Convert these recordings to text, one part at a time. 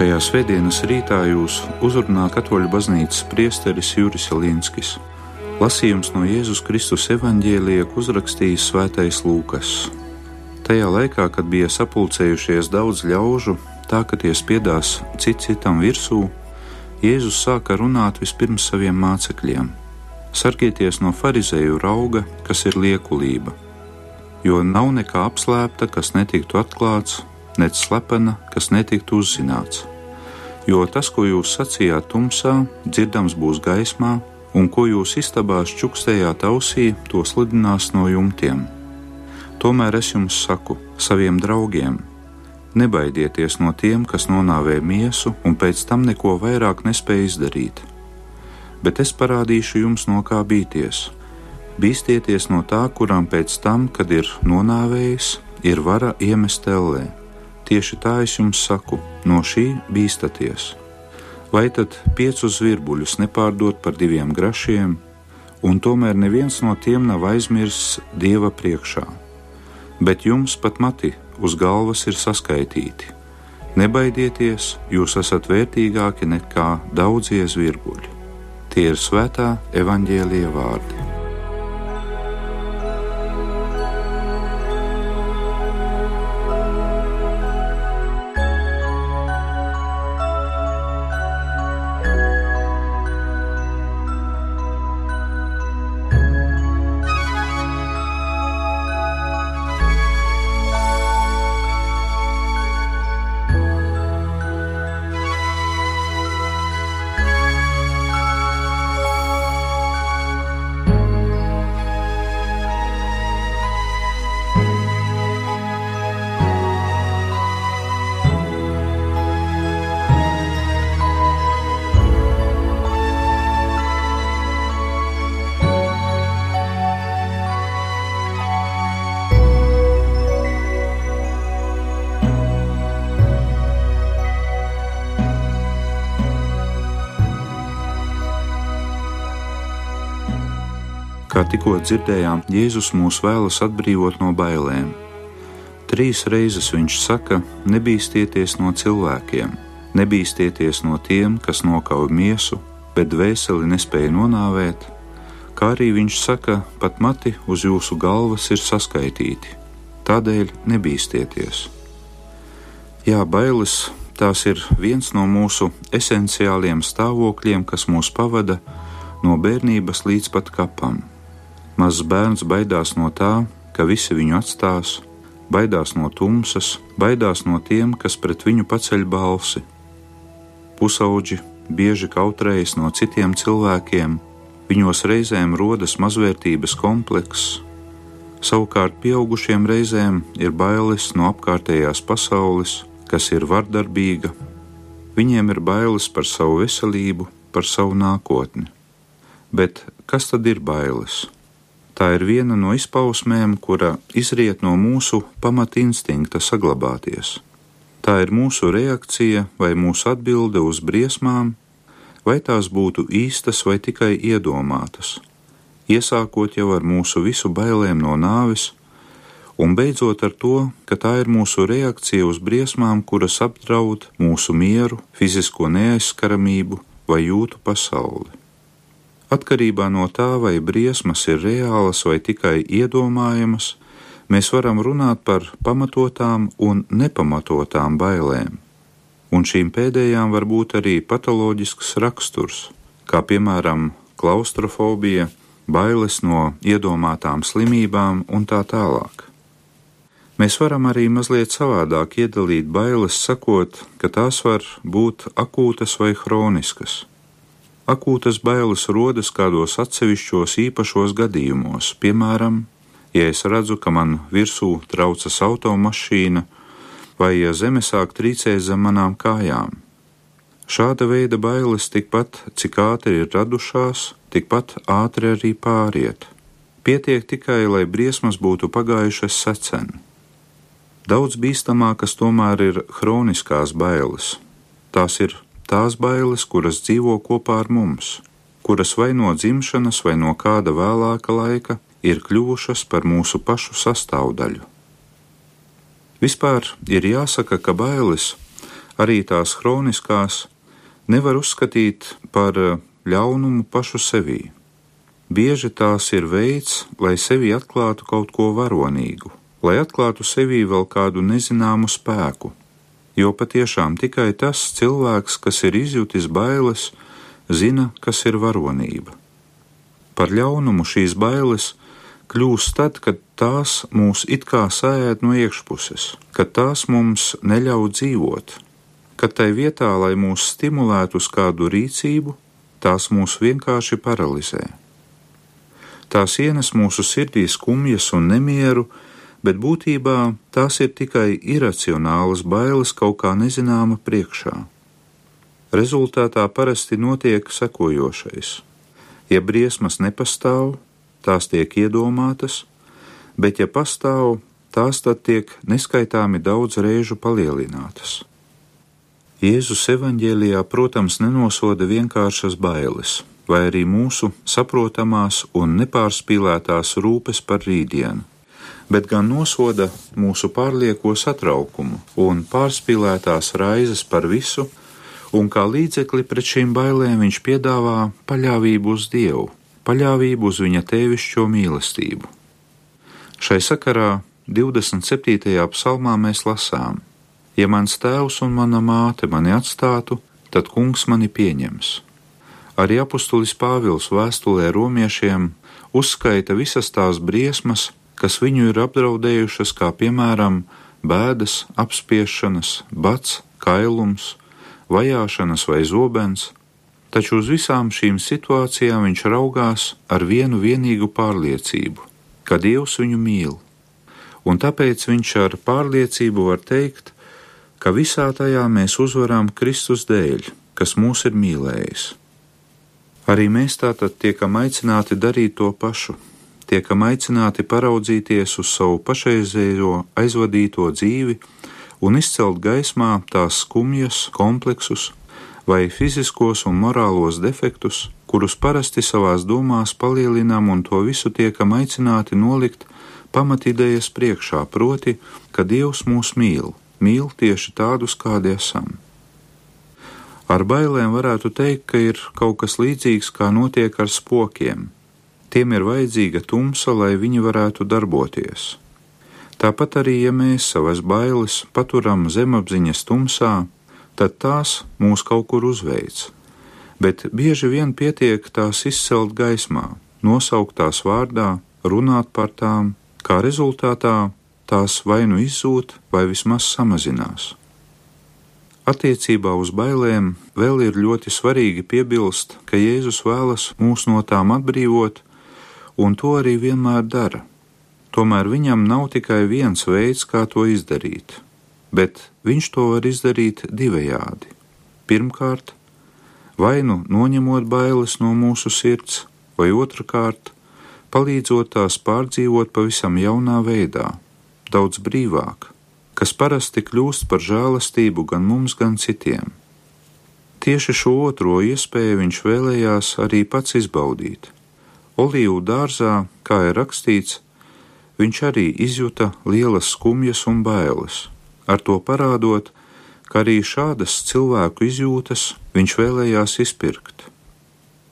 Šajā svētdienas rītā jūs uzrunā katoļu baznīcas priesteris Juris Linskis. Lasījums no Jēzus Kristus evaņģēlija uzrakstījis Svētais Lūkas. Tajā laikā, kad bija sapulcējušies daudz ļaužu, tā ka tie spiedās cits citam virsū, Jēzus sāka runāt vispirms saviem mācekļiem: Sargieties no farizēju rauga, kas ir liekulība jo nav nekā apslēpta, kas netiktu atklāts, nec slepena, kas netiktu uzzināts. Jo tas, ko jūs sacījāt tumsā, dzirdams būs gaismā, un ko jūs istabās čukstējāt ausī, to sludinās no jumtiem. Tomēr es jums saku, saviem draugiem, nebaidieties no tiem, kas nonāvē miesu un pēc tam neko vairāk nespēj izdarīt. Bet es parādīšu jums, no kā bīties Bīstieties no tā, kuram pēc tam, kad ir nonāvējis, ir vara iemest ellē. Tieši tā es jums saku, no šī bīstaties. Vai tad piecus virbuļus nepārdot par diviem grašiem, un tomēr neviens no tiem nav aizmirsts dieva priekšā. Bet jums pat mati uz galvas ir saskaitīti. Nebaidieties, jūs esat vērtīgāki nekā daudzie zvirbuļi. Tie ir svētā evaņģēlīja vārdi. Kā tikko dzirdējām, Jēzus mūs vēlas atbrīvot no bailēm. Trīs reizes viņš saka: Nebīsties no cilvēkiem, nebīsties no tiem, kas nokauj miesu, bet dvēseli nespēja nonāvēt, kā arī viņš saka, pat mati uz jūsu galvas ir saskaitīti. Tādēļ nebīsties. Jā, bailes tās ir viens no mūsu esenciāliem stāvokļiem, kas mūs pavada no bērnības līdz pat kapam. Mazs bērns baidās no tā, ka visi viņu atstās, baidās no tumsas, baidās no tiem, kas pret viņu paceļ balsi. Pusauģi bieži kautrējas no citiem cilvēkiem, viņos reizēm rodas mazvērtības komplekss, savukārt pieaugušiem reizēm ir bailes no apkārtējās pasaules, kas ir vardarbīga, viņiem ir bailes par savu veselību, par savu nākotni. Bet kas tad ir bailes? Tā ir viena no izpausmēm, kura izriet no mūsu pamatinstinkta saglabāties. Tā ir mūsu reakcija vai mūsu atbilde uz briesmām, vai tās būtu īstas vai tikai iedomātas, iesākot jau ar mūsu visu bailēm no nāves, un beidzot ar to, ka tā ir mūsu reakcija uz briesmām, kuras apdraud mūsu mieru, fizisko neaizskaramību vai jūtu pasauli. Atkarībā no tā, vai briesmas ir reālas vai tikai iedomājamas, mēs varam runāt par pamatotām un nepamatotām bailēm. Un šīm pēdējām var būt arī patoloģisks raksturs, kā piemēram klaustrofobija, bailes no iedomātām slimībām un tā tālāk. Mēs varam arī mazliet savādāk iedalīt bailes, sakot, ka tās var būt akūtas vai hroniskas. Akūtas bailes rodas kādos atsevišķos īpašos gadījumos, piemēram, ja es redzu, ka man virsū traucas automašīna, vai ja zeme sāk trīcēt zem manām kājām. Šāda veida bailes tikpat, cik ātri ir radušās, tikpat ātri arī pāriet. Pietiek tikai, lai briesmas būtu pagājušas secen. Daudz bīstamākas tomēr ir hroniskās bailes. Tās ir tās bailes, kuras dzīvo kopā ar mums, kuras vai no dzimšanas, vai no kāda vēlāka laika ir kļuvušas par mūsu pašu sastāvdaļu. Vispār ir jāsaka, ka bailes arī tās hroniskās, nevar uzskatīt par ļaunumu pašu sevī. Bieži tās ir veids, lai sevi atklātu kaut ko varonīgu, lai atklātu sevī vēl kādu nezināmu spēku, jo patiešām tikai tas cilvēks, kas ir izjutis bailes, zina, kas ir varonība. Par ļaunumu šīs bailes kļūst tad, kad tās mūs it kā sēž no iekšpuses, kad tās mums neļauj dzīvot, kad tai vietā, lai mūs stimulētu uz kādu rīcību, tās mūs vienkārši paralizē. Tās ienes mūsu sirdī skumjas un nemieru, bet būtībā tās ir tikai iracionālas bailes kaut kā nezināma priekšā. Rezultātā parasti notiek sekojošais: ja briesmas nepastāv, tās tiek iedomātas, bet ja pastāv, tās tad tiek neskaitāmi daudz reižu palielinātas. Jēzus evanģēlijā, protams, nenosoda vienkāršas bailes, vai arī mūsu saprotamās un nepārspīlētās rūpes par rītdienu, bet gan nosoda mūsu pārlieko satraukumu un pārspīlētās raizes par visu, un kā līdzekli pret šīm bailēm viņš piedāvā paļāvību uz Dievu, paļāvību uz viņa tēvišķo mīlestību. Šai sakarā 27. psalmā mēs lasām: Ja mans tēvs un mana māte mani atstātu, tad kungs mani pieņems. Arī apustulis Pāvils vēstulē romiešiem uzskaita visas tās briesmas, kas viņu ir apdraudējušas, kā piemēram bēdas, apspiešanas, bats, kailums, vajāšanas vai zobens, taču uz visām šīm situācijām viņš raugās ar vienu vienīgu pārliecību, ka Dievs viņu mīl, un tāpēc viņš ar pārliecību var teikt, ka visā tajā mēs uzvarām Kristus dēļ, kas mūs ir mīlējis. Arī mēs tātad tiekam aicināti darīt to pašu tiekam aicināti paraudzīties uz savu pašreizējo aizvadīto dzīvi un izcelt gaismā tās skumjas, kompleksus vai fiziskos un morālos defektus, kurus parasti savās domās palielinām un to visu tiekam aicināti nolikt pamatīdējas priekšā, proti, ka Dievs mūs mīl, mīl tieši tādus, kādi esam. Ar bailēm varētu teikt, ka ir kaut kas līdzīgs, kā notiek ar spokiem Tiem ir vajadzīga tumsa, lai viņi varētu darboties. Tāpat arī, ja mēs savas bailes paturam zemapziņas tumsā, tad tās mūs kaut kur uzveic, bet bieži vien pietiek tās izcelt gaismā, nosaukt tās vārdā, runāt par tām, kā rezultātā tās vai nu izzūd, vai vismaz samazinās. Attiecībā uz bailēm vēl ir ļoti svarīgi piebilst, ka Jēzus vēlas mūs no tām atbrīvot un to arī vienmēr dara. Tomēr viņam nav tikai viens veids, kā to izdarīt, bet viņš to var izdarīt divējādi. Pirmkārt, vai nu noņemot bailes no mūsu sirds, vai otrkārt, palīdzot tās pārdzīvot pavisam jaunā veidā, daudz brīvāk, kas parasti kļūst par žēlastību gan mums, gan citiem. Tieši šo otro iespēju viņš vēlējās arī pats izbaudīt Olīvu dārzā, kā ir rakstīts, viņš arī izjuta lielas skumjas un bailes, ar to parādot, ka arī šādas cilvēku izjūtas viņš vēlējās izpirkt.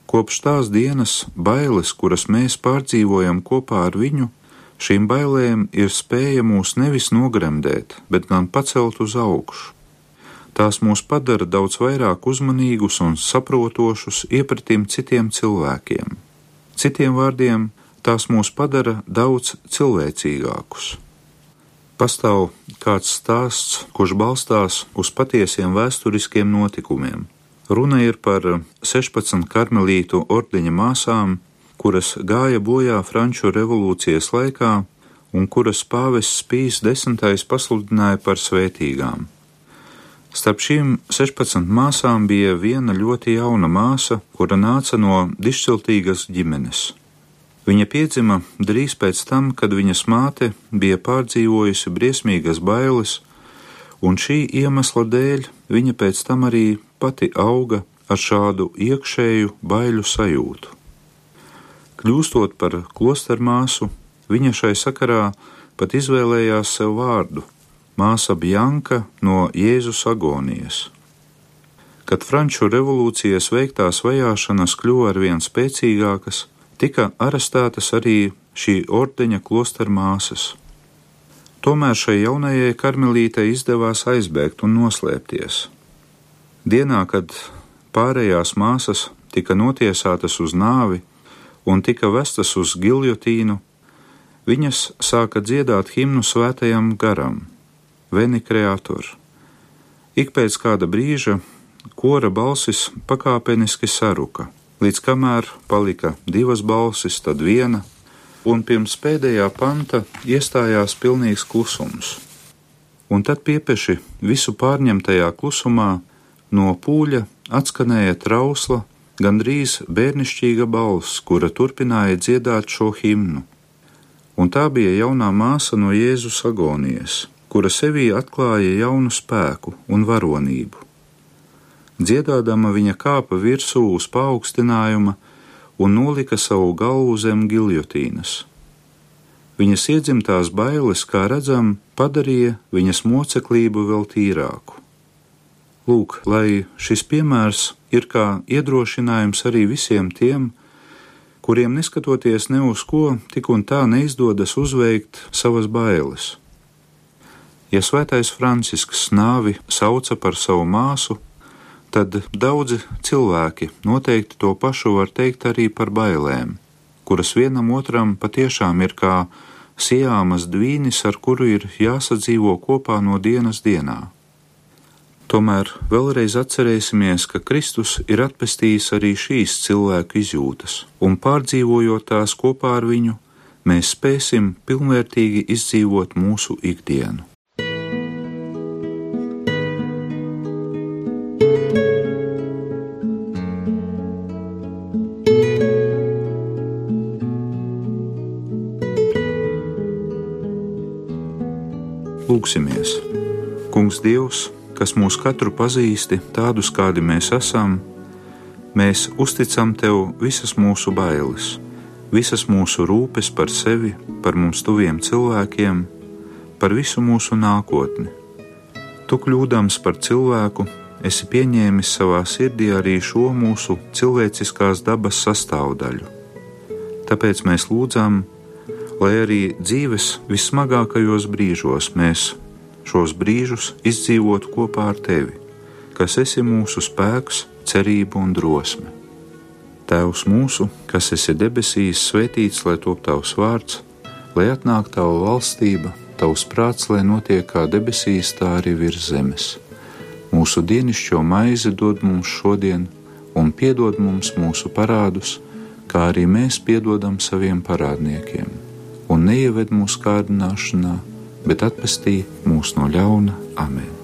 Kopš tās dienas bailes, kuras mēs pārdzīvojam kopā ar viņu, šīm bailēm ir spēja mūs nevis nogremdēt, bet gan pacelt uz augšu. Tās mūs padara daudz vairāk uzmanīgus un saprotošus iepratim citiem cilvēkiem. Citiem vārdiem, tās mūs padara daudz cilvēcīgākus. Pastāv kāds stāsts, kurš balstās uz patiesiem vēsturiskiem notikumiem. Runa ir par 16 karmelītu ordeņa māsām, kuras gāja bojā Franču revolūcijas laikā un kuras pāvests Pīs desmitais pasludināja par svētīgām. Starp šīm 16 māsām bija viena ļoti jauna māsa, kura nāca no dišciltīgas ģimenes. Viņa piedzima drīz pēc tam, kad viņas māte bija pārdzīvojusi briesmīgas bailes, un šī iemesla dēļ viņa pēc tam arī pati auga ar šādu iekšēju baiļu sajūtu. Kļūstot par klostermāsu, viņa šai sakarā pat izvēlējās sev vārdu māsa Bjanka no Jēzus agonijas. Kad Franču revolūcijas veiktās vajāšanas kļuva arvien spēcīgākas, tika arestētas arī šī ordeņa klostera māsas. Tomēr šai jaunajai karmelītei izdevās aizbēgt un noslēpties. Dienā, kad pārējās māsas tika notiesātas uz nāvi un tika vestas uz giljotīnu, viņas sāka dziedāt himnu svētajam garam, Veni Creator. Ik pēc kāda brīža kora balsis pakāpeniski saruka, līdz kamēr palika divas balsis, tad viena, un pirms pēdējā panta iestājās pilnīgs klusums. Un tad piepeši visu pārņemtajā klusumā no pūļa atskanēja trausla, gandrīz bērnišķīga balss, kura turpināja dziedāt šo himnu. Un tā bija jaunā māsa no Jēzus agonijas, kura sevī atklāja jaunu spēku un varonību. Dziedādama viņa kāpa virsū uz paaugstinājuma un nolika savu galvu zem giljotīnas. Viņas iedzimtās bailes, kā redzam, padarīja viņas moceklību vēl tīrāku. Lūk, lai šis piemērs ir kā iedrošinājums arī visiem tiem, kuriem neskatoties ne uz ko, tik un tā neizdodas uzveikt savas bailes. Ja svētais Francisks nāvi sauca par savu māsu, tad daudzi cilvēki noteikti to pašu var teikt arī par bailēm, kuras vienam otram patiešām ir kā sijāmas dvīnis, ar kuru ir jāsadzīvo kopā no dienas dienā. Tomēr vēlreiz atcerēsimies, ka Kristus ir atpestījis arī šīs cilvēku izjūtas, un pārdzīvojot tās kopā ar viņu, mēs spēsim pilnvērtīgi izdzīvot mūsu ikdienu. Kungs Dievs! kas mūs katru pazīsti, tādus kādi mēs esam, mēs uzticam Tev visas mūsu bailes, visas mūsu rūpes par sevi, par mums tuviem cilvēkiem, par visu mūsu nākotni. Tu kļūdams par cilvēku, esi pieņēmis savā sirdī arī šo mūsu cilvēciskās dabas sastāvdaļu. Tāpēc mēs lūdzam, lai arī dzīves vismagākajos brīžos mēs šos brīžus izdzīvot kopā ar tevi, kas esi mūsu spēks, cerība un drosme. Tēvs mūsu, kas esi debesīs, svētīts lai top tavs vārds, lai atnāk tava valstība, tavs prāts, lai notiek kā debesīs, tā arī virs zemes. Mūsu dienascho maizi dod mums šodien, un piedod mums mūsu parādus, kā arī mēs piedodam saviem parādniekiem, un neieved mūsu kārdināšanā bet atpestī mūs no ļauna Amen.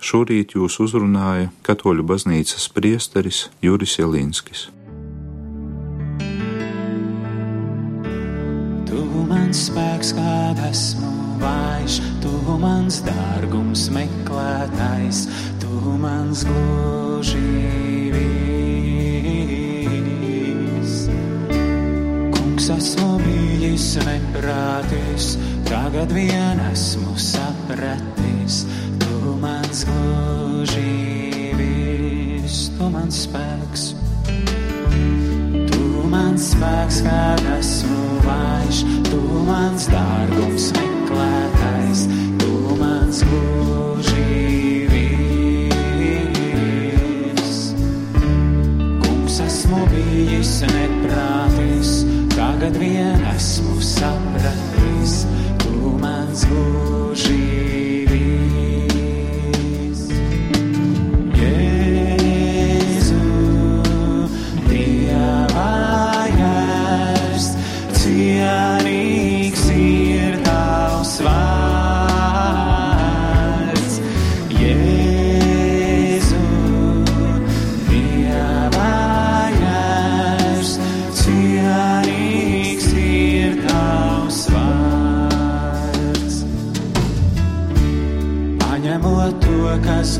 Šorīt jūs uzrunāja Katoļu baznīcas priesteris Juris Jelinskis. Tu mans spēks, kad esmu vājš, tu mans dārgums meklētais, tu mans glužības. Kungs esmu bijis neprātis, tagad vien esmu sapratis mans glužības, tu mans spēks. Tu mans spēks, kad esmu vājš, tu mans dārgums meklētājs, tu mans glužības.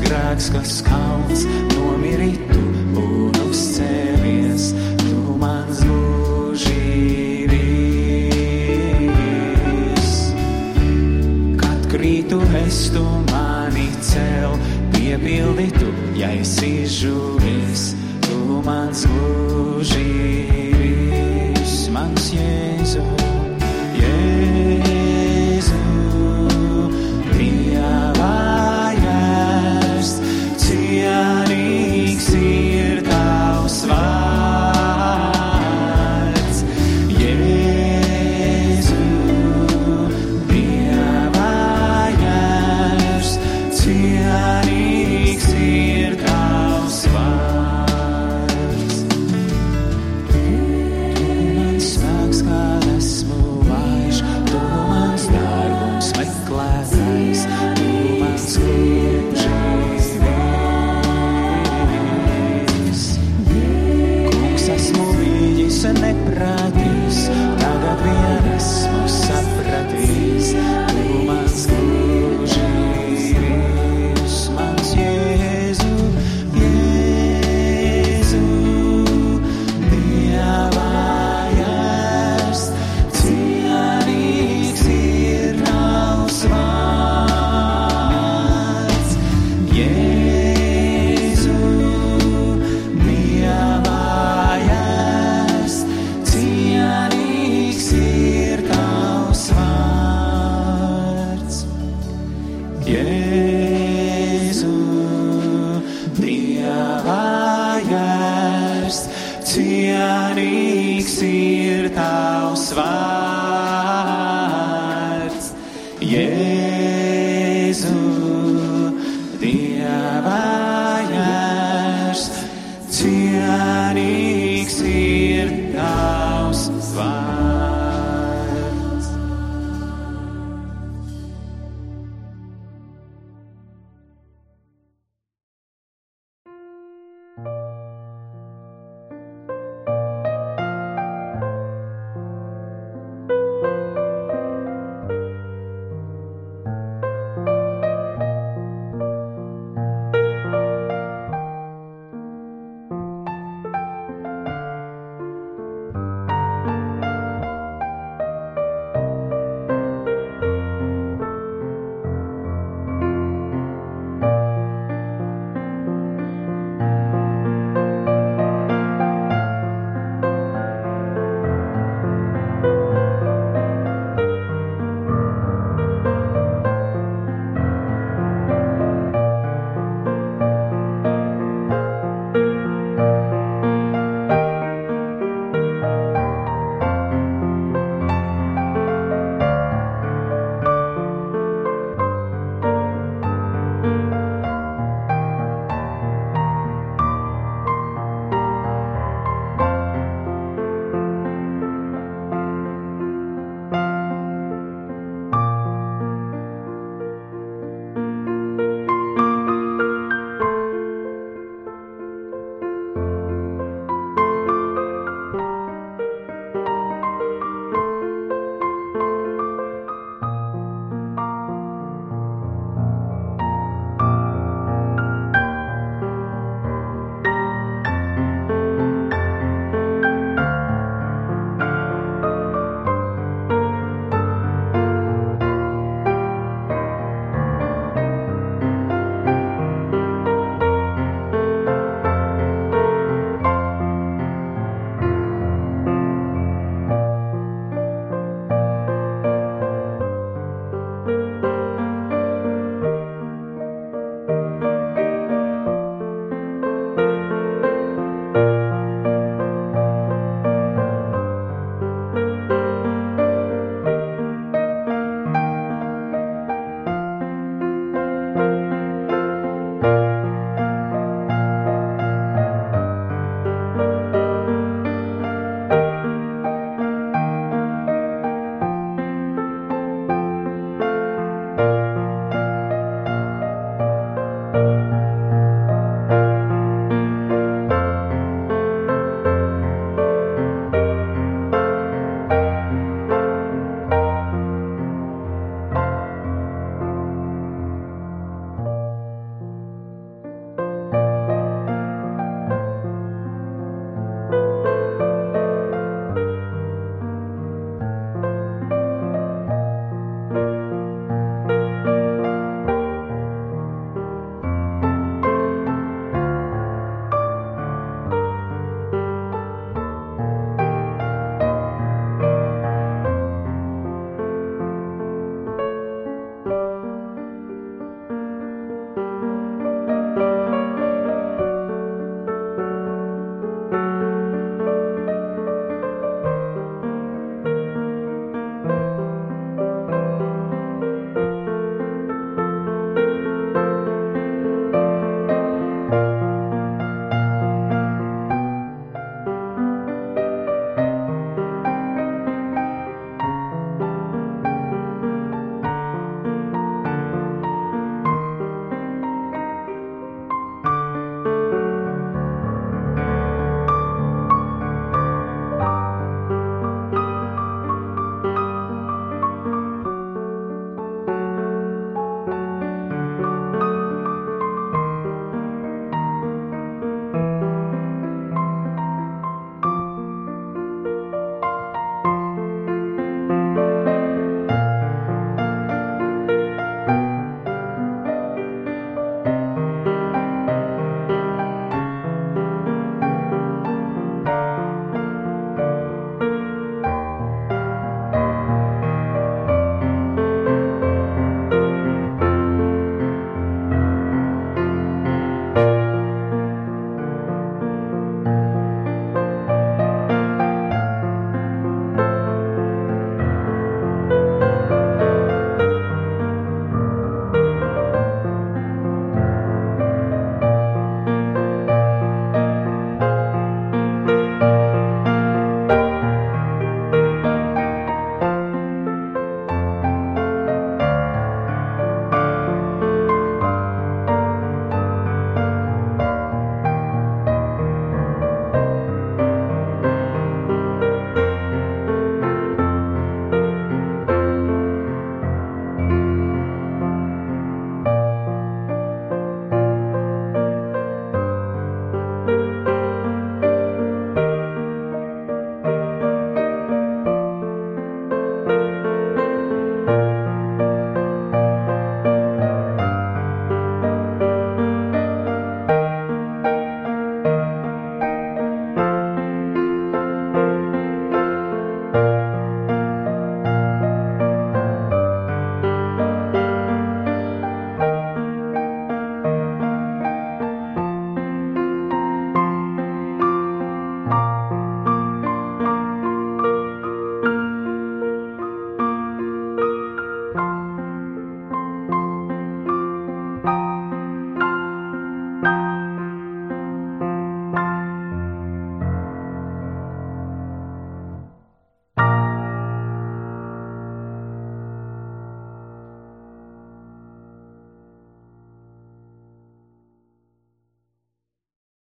grēks, kas kalns nomiritu un uzcēlies, tu mans mūžīvis. Kad krītu es tu mani cel, piepildītu, ja es izžuvis, tu mans mūžīvis, mans Jēzus.